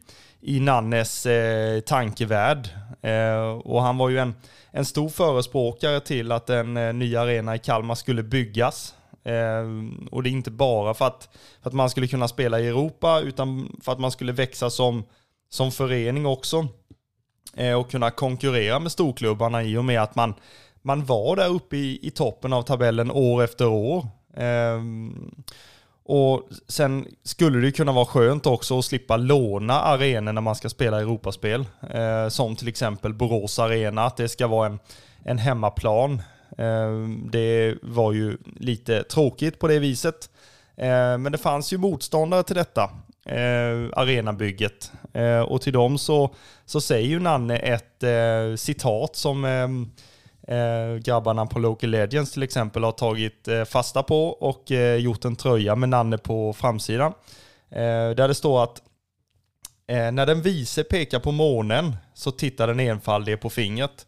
i Nannes eh, tankevärld. Eh, och han var ju en, en stor förespråkare till att en eh, ny arena i Kalmar skulle byggas. Eh, och det är inte bara för att, för att man skulle kunna spela i Europa, utan för att man skulle växa som, som förening också. Eh, och kunna konkurrera med storklubbarna i och med att man, man var där uppe i, i toppen av tabellen år efter år. Eh, och sen skulle det kunna vara skönt också att slippa låna arenor när man ska spela Europaspel. Eh, som till exempel Borås Arena, att det ska vara en, en hemmaplan. Eh, det var ju lite tråkigt på det viset. Eh, men det fanns ju motståndare till detta eh, arenabygget. Eh, och till dem så, så säger ju Nanne ett eh, citat som ehm, eh, grabbarna på Local Legends till exempel har tagit eh, fasta på och eh, gjort en tröja med Nanne på framsidan. Eh, där det står att eh, när den vise pekar på månen så tittar den enfaldige på fingret.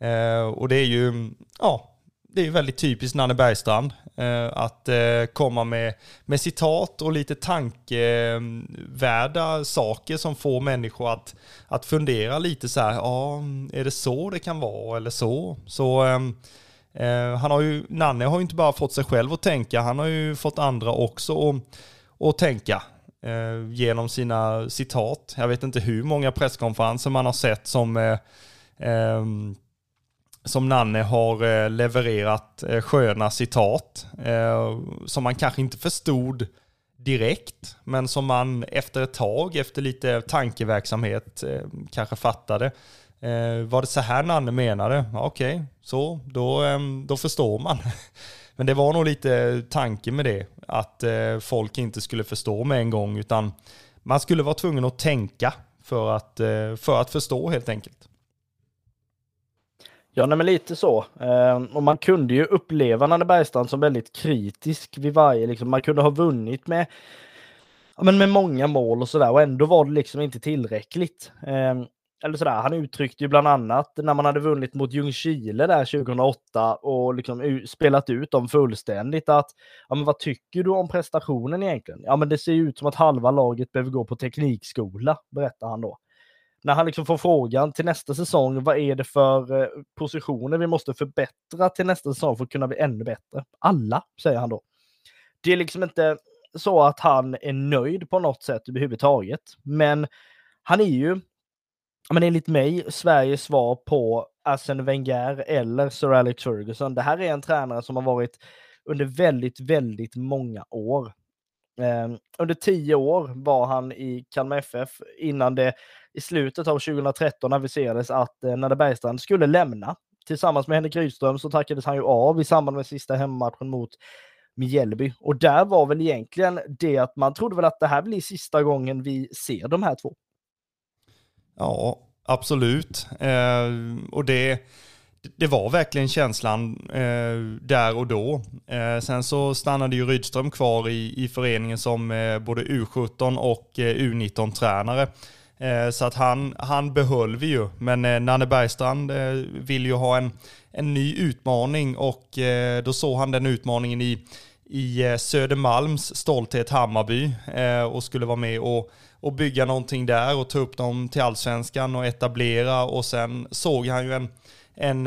Eh, och det är ju, ja, det är väldigt typiskt Nanne Bergstrand eh, Eh, att eh, komma med, med citat och lite tankevärda saker som får människor att, att fundera lite så här, ja, är det så det kan vara eller så? Så ehm, eh, han har ju, Nanne har ju inte bara fått sig själv att tänka, han har ju fått andra också att, att tänka eh, genom sina citat. Jag vet inte hur många presskonferenser man har sett som eh, ehm, som Nanne har eh, levererat eh, sköna citat eh, som man kanske inte förstod direkt, men som man efter ett tag, efter lite tankeverksamhet, kanske fattade. Var det så här Nanne menade? Okej, okay, så då, ehm, då förstår man. Men det var nog lite tanke med det, att folk inte skulle förstå med en gång, utan man skulle vara tvungen att tänka för att, för att förstå helt enkelt. Ja, nej, men lite så. Eh, och man kunde ju uppleva Nanne Bergstrand som väldigt kritisk vid varje, liksom, man kunde ha vunnit med, ja, men med många mål och sådär och ändå var det liksom inte tillräckligt. Eh, eller sådär, han uttryckte ju bland annat när man hade vunnit mot Ljungskile där 2008 och liksom spelat ut dem fullständigt att ja, men vad tycker du om prestationen egentligen? Ja, men det ser ut som att halva laget behöver gå på teknikskola, berättar han då när han liksom får frågan till nästa säsong, vad är det för eh, positioner vi måste förbättra till nästa säsong för att kunna bli ännu bättre? Alla, säger han då. Det är liksom inte så att han är nöjd på något sätt överhuvudtaget, men han är ju, men enligt mig, Sveriges svar på Arsene Wenger eller Sir Alex Ferguson. Det här är en tränare som har varit under väldigt, väldigt många år. Ehm, under tio år var han i Kalmar FF innan det i slutet av 2013 aviserades att eh, Bergstrand skulle lämna. Tillsammans med Henrik Rydström så tackades han ju av i samband med sista hemmamatchen mot Mjällby. Och där var väl egentligen det att man trodde väl att det här blir sista gången vi ser de här två. Ja, absolut. Eh, och det, det var verkligen känslan eh, där och då. Eh, sen så stannade ju Rydström kvar i, i föreningen som eh, både U17 och eh, U19-tränare. Eh, så att han, han behöll vi ju. Men eh, Nanne Bergstrand eh, vill ju ha en, en ny utmaning och eh, då såg han den utmaningen i, i eh, Södermalms stolthet Hammarby eh, och skulle vara med och, och bygga någonting där och ta upp dem till allsvenskan och etablera och sen såg han ju en, en,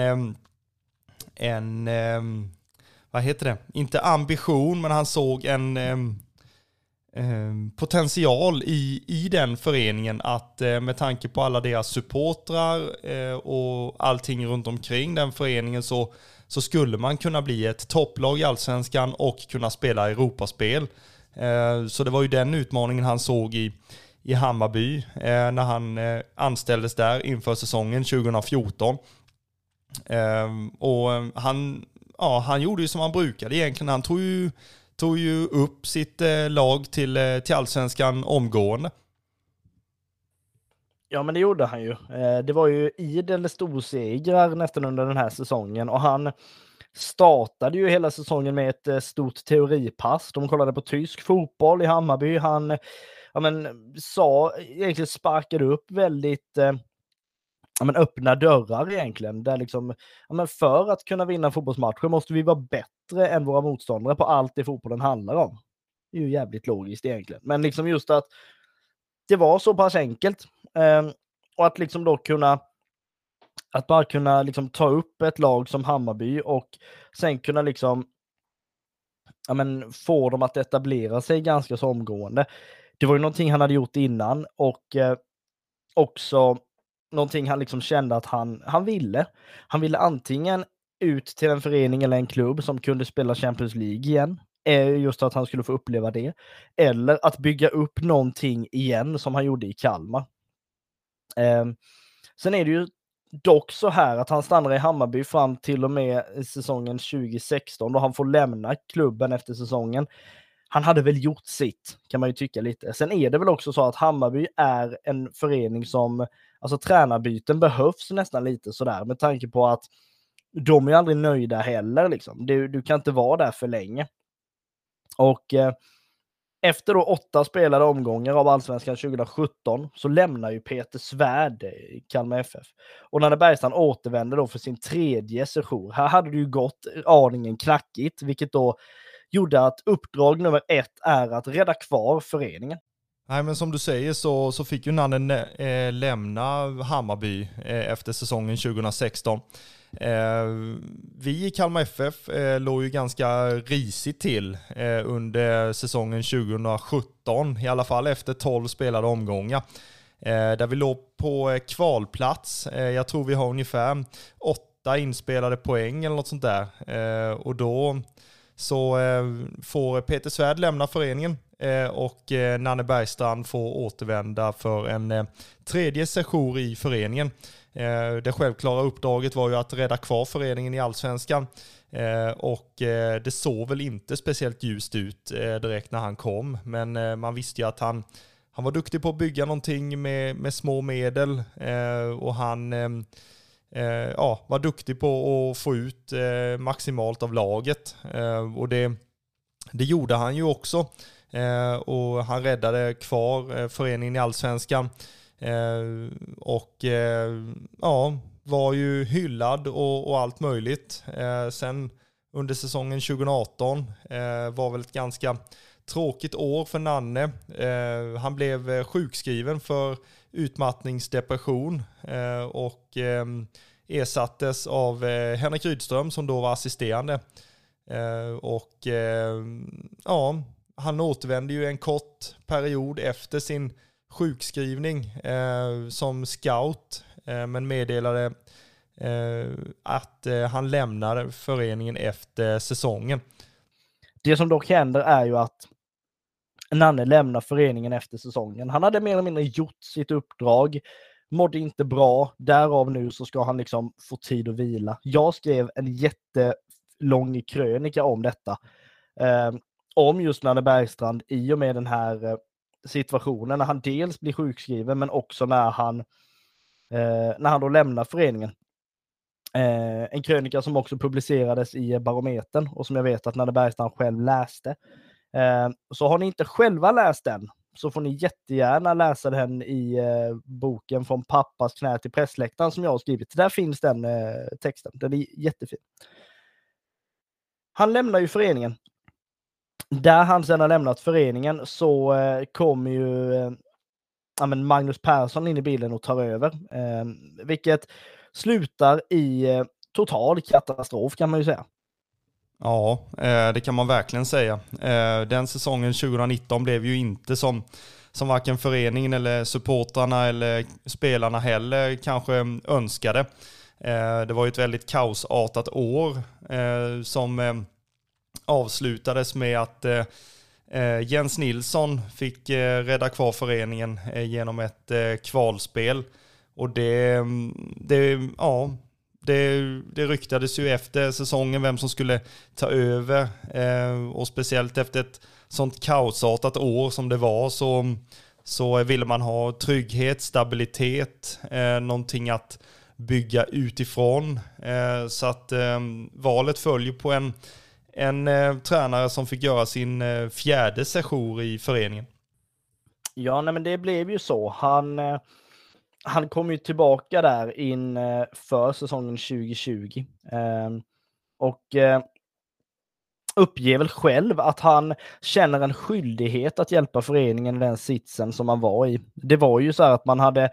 en, vad heter det, inte ambition men han såg en potential i, i den föreningen att eh, med tanke på alla deras supportrar eh, och allting runt omkring den föreningen så, så skulle man kunna bli ett topplag i allsvenskan och kunna spela Europaspel. Eh, så det var ju den utmaningen han såg i, i Hammarby när han anställdes där inför säsongen 2014. Ehm, och ehm, han, ja, han gjorde ju som han brukade egentligen. Han tog ju tog ju upp sitt eh, lag till, eh, till allsvenskan omgående. Ja, men det gjorde han ju. Eh, det var ju idel storsegrar nästan under den här säsongen och han startade ju hela säsongen med ett stort teoripass. De kollade på tysk fotboll i Hammarby. Han ja, men, sa, egentligen sparkade upp väldigt ja, men öppna dörrar egentligen. Där liksom, ja, men för att kunna vinna fotbollsmatcher måste vi vara bättre än våra motståndare på allt det fotbollen handlar om. Det är ju jävligt logiskt egentligen. Men liksom just att det var så pass enkelt. Eh, och att liksom då kunna att bara kunna liksom ta upp ett lag som Hammarby och sen kunna liksom ja, men, få dem att etablera sig ganska så omgående. Det var ju någonting han hade gjort innan och eh, också någonting han liksom kände att han, han ville. Han ville antingen ut till en förening eller en klubb som kunde spela Champions League igen. Eh, just att han skulle få uppleva det. Eller att bygga upp någonting igen som han gjorde i Kalmar. Eh, sen är det ju dock så här att han stannar i Hammarby fram till och med säsongen 2016 då han får lämna klubben efter säsongen. Han hade väl gjort sitt, kan man ju tycka lite. Sen är det väl också så att Hammarby är en förening som, alltså tränarbyten behövs nästan lite sådär med tanke på att de är aldrig nöjda heller liksom. Du, du kan inte vara där för länge. Och eh, efter då åtta spelade omgångar av Allsvenskan 2017 så lämnar ju Peter Svärd eh, Kalmar FF. Och när Bergstrand återvänder då för sin tredje session, här hade det ju gått eh, aningen knackigt, vilket då gjorde att uppdrag nummer ett är att rädda kvar föreningen. Nej, men som du säger så, så fick ju Nanne eh, lämna Hammarby eh, efter säsongen 2016. Eh, vi i Kalmar FF eh, låg ju ganska risigt till eh, under säsongen 2017, i alla fall efter 12 spelade omgångar. Eh, där vi låg på eh, kvalplats. Eh, jag tror vi har ungefär åtta inspelade poäng eller något sånt där. och då så får Peter Svärd lämna föreningen Eh, och eh, Nanne Bergstrand får återvända för en eh, tredje session i föreningen. Det självklara uppdraget var ju att rädda kvar föreningen i allsvenskan. Och det såg väl inte speciellt ljust ut direkt när han kom, men man visste ju att han, han var duktig på att bygga någonting med, med små medel och han ja, var duktig på att få ut maximalt av laget. Och det, det gjorde han ju också. Eh, och han räddade kvar eh, föreningen i allsvenskan. Eh, och eh, ja, var ju hyllad och, och allt möjligt. Eh, sen under säsongen 2018 eh, var väl ett ganska tråkigt år för Nanne. han blev sjukskriven för utmattningsdepression och ersattes av Henrik Rydström som då var assisterande. och ja, han återvände ju en kort period efter sin sjukskrivning eh, som scout, eh, men meddelade eh, att eh, han lämnar föreningen efter säsongen. Det som dock händer är ju att Nanne lämnar föreningen efter säsongen. Han hade mer eller mindre gjort sitt uppdrag, mådde inte bra, därav nu så ska han liksom få tid att vila. Jag skrev en jättelång krönika om detta. Eh, om just Nanne Bergstrand i och med den här eh, situationen när han dels blir sjukskriven men också när han, eh, när han då lämnar föreningen. Eh, en krönika som också publicerades i eh, Barometern och som jag vet att Nanne Bergstrand själv läste. Eh, så har ni inte själva läst den så får ni jättegärna läsa den i eh, boken Från pappas knä till pressläktaren som jag har skrivit. Där finns den eh, texten. Den är jättefin. Han lämnar ju föreningen där han sedan har lämnat föreningen så eh, kommer ju eh, ja, men Magnus Persson in i bilden och tar över. Eh, vilket slutar i eh, total katastrof kan man ju säga. Ja, eh, det kan man verkligen säga. Eh, den säsongen 2019 blev ju inte som, som varken föreningen eller supportrarna eller spelarna heller kanske önskade. Eh, det var ju ett väldigt kaosartat år eh, som eh, avslutades med att eh, eh, Jens Nilsson fick eh, rädda kvar föreningen eh, genom ett eh, kvalspel. Och det, mm, det, ja, det, det ryktades ju efter säsongen vem som skulle ta över. och speciellt efter ett sånt kaosartat år som det var så, så ville man ha trygghet, stabilitet, någonting att bygga utifrån. så att valet följer på en en eh, tränare som fick göra sin eh, fjärde session i föreningen. Ja, nej, men det blev ju så. Han, eh, han kom ju tillbaka där in eh, för säsongen 2020. Ehm, och eh, uppger väl själv att han känner en skyldighet att hjälpa föreningen i den sitsen som man var i. Det var ju så här att man hade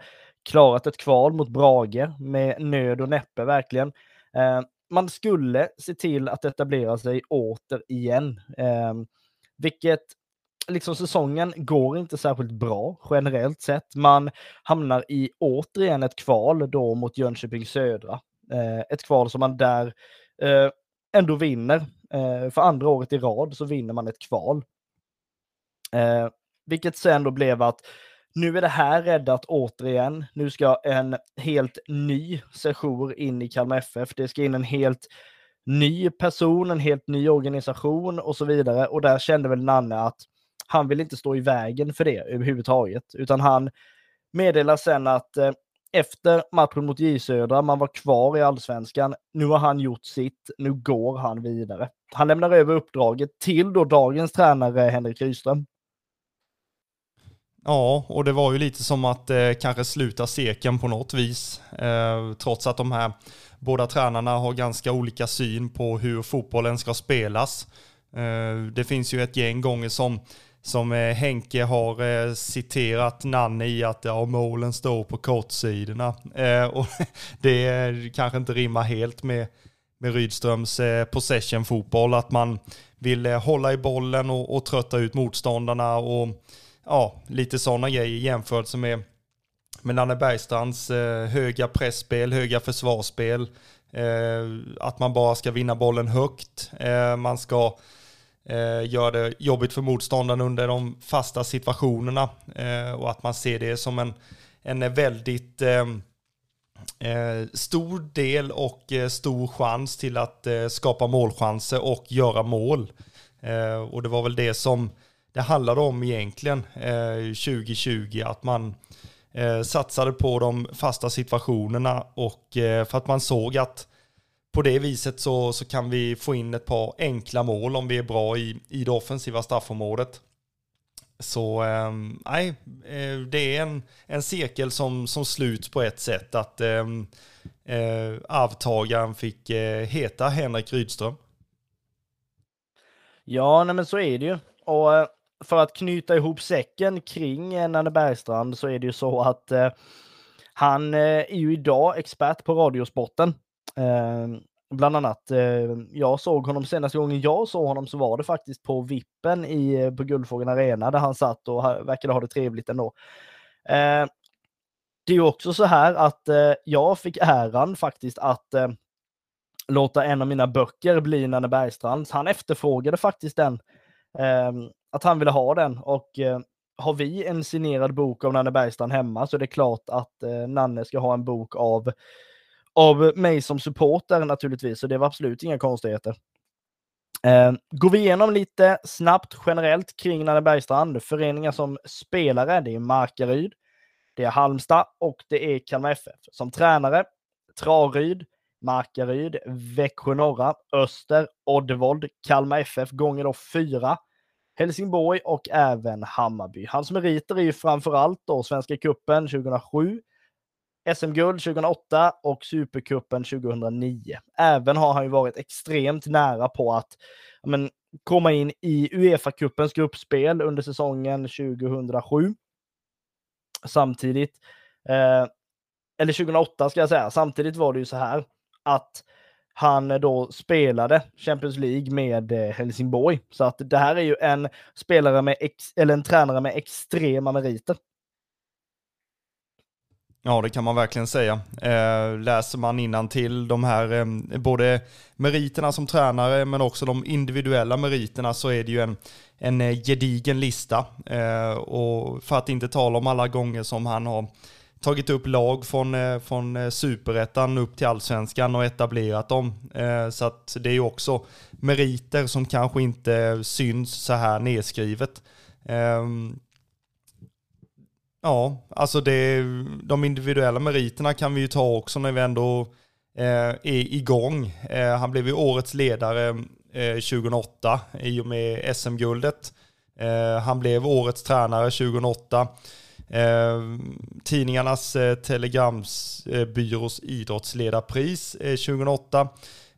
klarat ett kval mot Brage med nöd och näppe verkligen. Ehm, man skulle se till att etablera sig återigen. Eh, vilket liksom säsongen går inte särskilt bra generellt sett. Man hamnar i återigen ett kval då mot Jönköping Södra. Eh, ett kval som man där eh, ändå vinner. Eh, för andra året i rad så vinner man ett kval. Eh, vilket sen då blev att nu är det här räddat återigen. Nu ska en helt ny session in i Kalmar FF. Det ska in en helt ny person, en helt ny organisation och så vidare. Och där kände väl Nanne att han vill inte stå i vägen för det överhuvudtaget, utan han meddelar sen att eh, efter matchen mot J Södra, man var kvar i allsvenskan. Nu har han gjort sitt, nu går han vidare. Han lämnar över uppdraget till då dagens tränare Henrik Rydström. Ja, och det var ju lite som att eh, kanske sluta seken på något vis. Eh, trots att de här båda tränarna har ganska olika syn på hur fotbollen ska spelas. Eh, det finns ju ett gäng gånger som, som eh, Henke har eh, citerat Nanne i att ja, målen står på kortsidorna. Eh, och det eh, kanske inte rimmar helt med, med Rydströms eh, possession-fotboll, att man vill eh, hålla i bollen och, och trötta ut motståndarna och ja, lite sådana grejer jämfört med, med Nanne Bergstrands eh, höga pressspel, höga försvarsspel. Eh, att man bara ska vinna bollen högt. Eh, man ska eh, göra det jobbigt för motståndaren under de fasta situationerna. Eh, och att man ser det som en, en väldigt eh, eh stor del och eh, stor chans till att eh, skapa målchanser och göra mål. och det var väl det som det handlade om egentligen eh, 2020, att man eh, satsade på de fasta situationerna och eh, för att man såg att på det viset så, så kan vi få in ett par enkla mål om vi är bra i, i det offensiva straffområdet. Så ehm, nej, eh, det är en, en cirkel som, som sluts på ett sätt att ehm, eh, arvtagaren fick eh, heta Henrik Rydström. Ja, nej men så är det ju. Och eh, för att knyta ihop säcken kring eh, Nanne Bergstrand så är det ju så att eh, han eh, är ju idag expert på Radiosporten. Eh, bland annat, eh, jag såg honom senaste gången jag såg honom så var det faktiskt på Vippen i, eh, på Guldfågeln Arena där han satt och verkade ha det trevligt ändå. Eh, det är ju också så här att jag fick äran faktiskt att låta en av mina böcker bli Nanne Bergstrands. Han efterfrågade faktiskt den Ehm, att han ville ha den och eh, har vi en signerad bok av Nanne Bergstrand hemma så är det klart att eh, Nanne ska ha en bok av, av mig som supporter naturligtvis. Så det var absolut inga konstigheter. Eh, går vi igenom lite snabbt generellt kring Nanne Bergstrand. Föreningar som spelare, det är Markaryd, det är Halmstad och det är Kalmar FF. Som tränare, Traryd, Markaryd, Växjö Norra, Öster, Oddevold, Kalmar FF gånger då fyra. Helsingborg och även Hammarby. Hans meriter är ju framförallt då Svenska cupen 2007, SM-guld 2008 och Supercupen 2009. Även har han ju varit extremt nära på att men, komma in i Uefa-cupens gruppspel under säsongen 2007. Samtidigt, eh, eller 2008 ska jag säga, samtidigt var det ju så här att han eh, då spelade Champions League med eh, Helsingborg. Så att det här är ju en spelare med, ex, eller en tränare med extrema meriter. Ja, det kan man verkligen säga. Eh, läser man till de här, eh, både meriterna som tränare men också de individuella meriterna så är det ju en, en eh, gedigen lista. Eh, och för att inte tala om alla gånger som han har tagit upp lag från, eh, från eh, superettan upp till allsvenskan och etablerat dem. Eh, så att det är ju också meriter som kanske inte syns så här nedskrivet. Ehm, ja, alltså det, de individuella meriterna kan vi ju ta också när vi ändå är igång. Han blev ju årets ledare 2008 i och med SM-guldet. Han blev årets tränare 2008. Eh, tidningarnas eh, telegrambyrås eh, idrottsledarpris eh, 2008.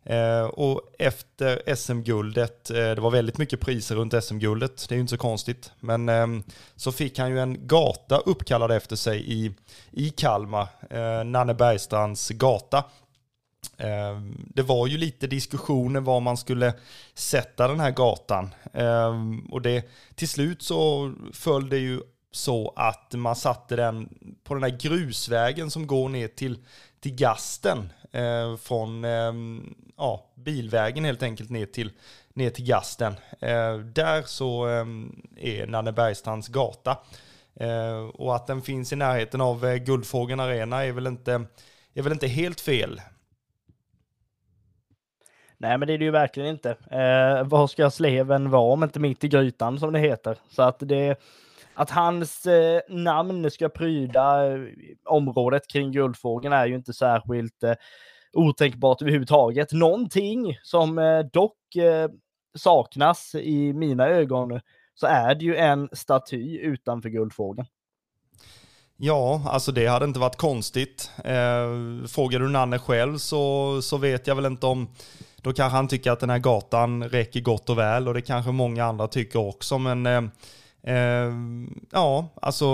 Eh, och efter SM-guldet, eh, det var väldigt mycket priser runt SM-guldet, det är ju inte så konstigt, men ehm, så fick han ju en gata uppkallad efter sig i, i Kalmar, eh, Nanne Bergstrands gata. Ehm, det var ju lite diskussioner var man skulle sätta den här gatan. Ehm, och det, till slut så föll det ju så att man satte den på den här grusvägen som går ner till, till gasten eh, från eh, ja, bilvägen helt enkelt ner till, ner till gasten. Eh, där så eh, är Nanne Bergstrands gata. Eh, och att den finns i närheten av eh, Guldfågeln Arena är väl, inte, är väl inte helt fel. Nej, men det är det ju verkligen inte. Eh, var ska sleven vara om inte mitt i grytan som det heter? Så att det att hans eh, namn ska pryda eh, området kring Guldfågeln är ju inte särskilt eh, otänkbart överhuvudtaget. Någonting som eh, dock eh, saknas i mina ögon så är det ju en staty utanför Guldfågeln. Ja, alltså det hade inte varit konstigt. Eh, frågar du Nanne själv så, så vet jag väl inte om då kanske han tycker att den här gatan räcker gott och väl och det kanske många andra tycker också. Men eh, eh, ja, alltså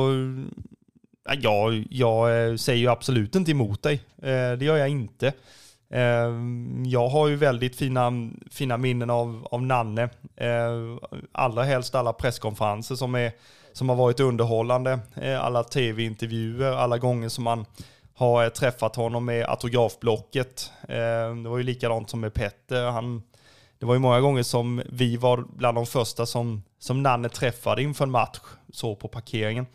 jag, jag säger ju absolut inte emot dig. Eh, det gör jag inte. Eh, jag har ju väldigt fina, fina minnen av, av Nanne. Eh, allra helst alla presskonferenser som, är, som har varit underhållande. Ehm, alla tv-intervjuer, alla gånger som man har träffat honom med autografblocket. Ehm, det var ju likadant som med Petter. Han, det var ju många gånger som vi var bland de första som, som Nanne träffade inför en match, så på parkeringen.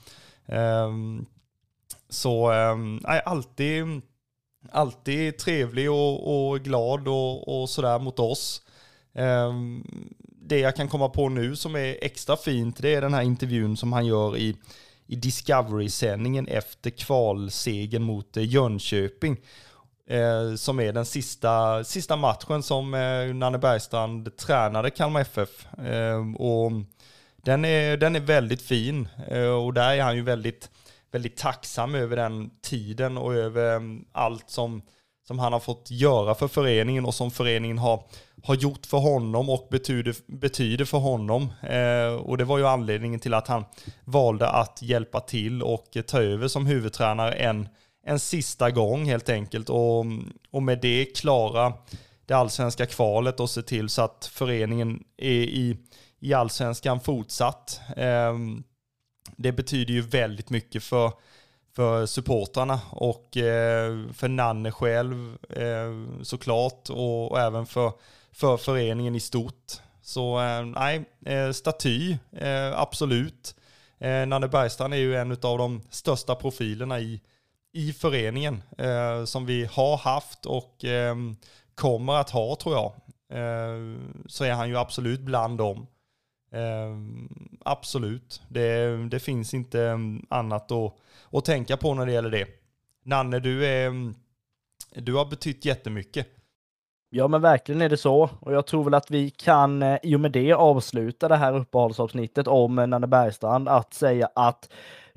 Ehm, så ehm, nej, alltid alltid trevlig och, och glad och, och, sådär mot oss. Um, det jag kan komma på nu som är extra fint, det är den här intervjun som han gör i, i Discovery-sändningen efter kvalsegen mot eh, Jönköping. Eh, som är den sista, sista matchen som eh, Nanne Bergstrand tränade Kalmar FF. Eh, och den är, den är väldigt fin eh, och där är han ju väldigt väldigt tacksam över den tiden och över mm, allt som, som han har fått göra för föreningen och som föreningen har, har gjort för honom och betyder, betyder för honom. Eh, och det var ju anledningen till att han valde att hjälpa till och ta över som huvudtränare en, en sista gång helt enkelt. Och, och med det klara det allsvenska kvalet och se till så att föreningen är i, i allsvenskan fortsatt. Ehm, det betyder ju väldigt mycket för, för supportrarna och eh, för Nanne själv eh, såklart och, och, även för, för föreningen i stort. Så eh, nej, staty, absolut. Nanne Bergstrand är ju en av de största profilerna i, i föreningen eh, som vi har haft och ehm, kommer att ha tror jag. Eh, så är han ju absolut bland dem. Eh, absolut, det, det, finns inte ehm, annat att, att tänka på när det gäller det. Nanne, du, är, ehm, du har betytt jättemycket. Ja, men verkligen är det så. Och jag tror väl att vi kan eh, i och med det avsluta det här uppehållsavsnittet om eh, Nanne Bergstrand att säga att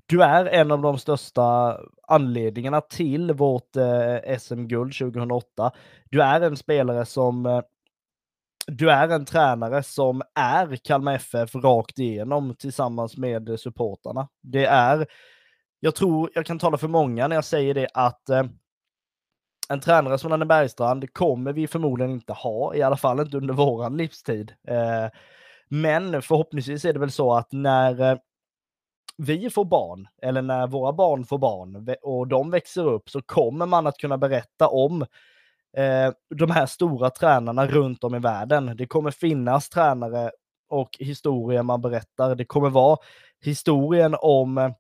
du är en av de största anledningarna till vårt eh, SM-guld 2008. Du är en spelare som eh, du är en tränare som är Kalmar FF rakt igenom tillsammans med supportarna. Det är, jag tror jag kan tala för många när jag säger det, att eh, en tränare som Anne Bergstrand kommer vi förmodligen inte ha, i alla fall inte under våran livstid. Eh, men förhoppningsvis är det väl så att när eh, vi får barn, eller när våra barn får barn och de växer upp, så kommer man att kunna berätta om eh, de här stora tränarna runt om i världen. Det kommer finnas tränare och historier man berättar. Det kommer vara historien om eh,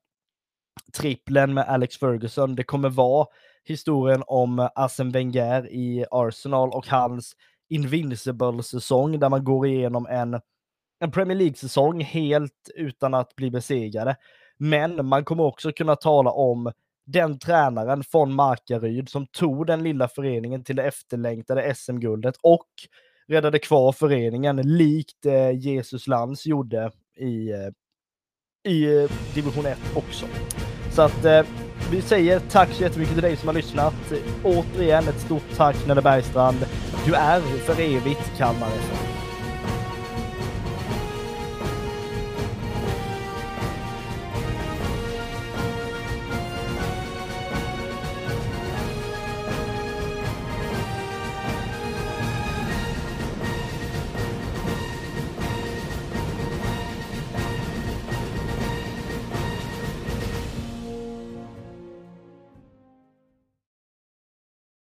tripplen med Alex Ferguson. Det kommer vara historien om eh, Arsene Wenger i Arsenal och hans Invincible-säsong där man går igenom en, en Premier League-säsong helt utan att bli besegrade. Men man kommer också kunna tala om den tränaren från Markaryd som tog den lilla föreningen till det efterlängtade SM-guldet och räddade kvar föreningen likt eh, Jesus Lands gjorde i, eh, i eh, division 1 också. Så att eh, vi säger tack så jättemycket till dig som har lyssnat. Återigen ett stort tack Nelle Bergstrand. Du är för evigt Kalmar FF.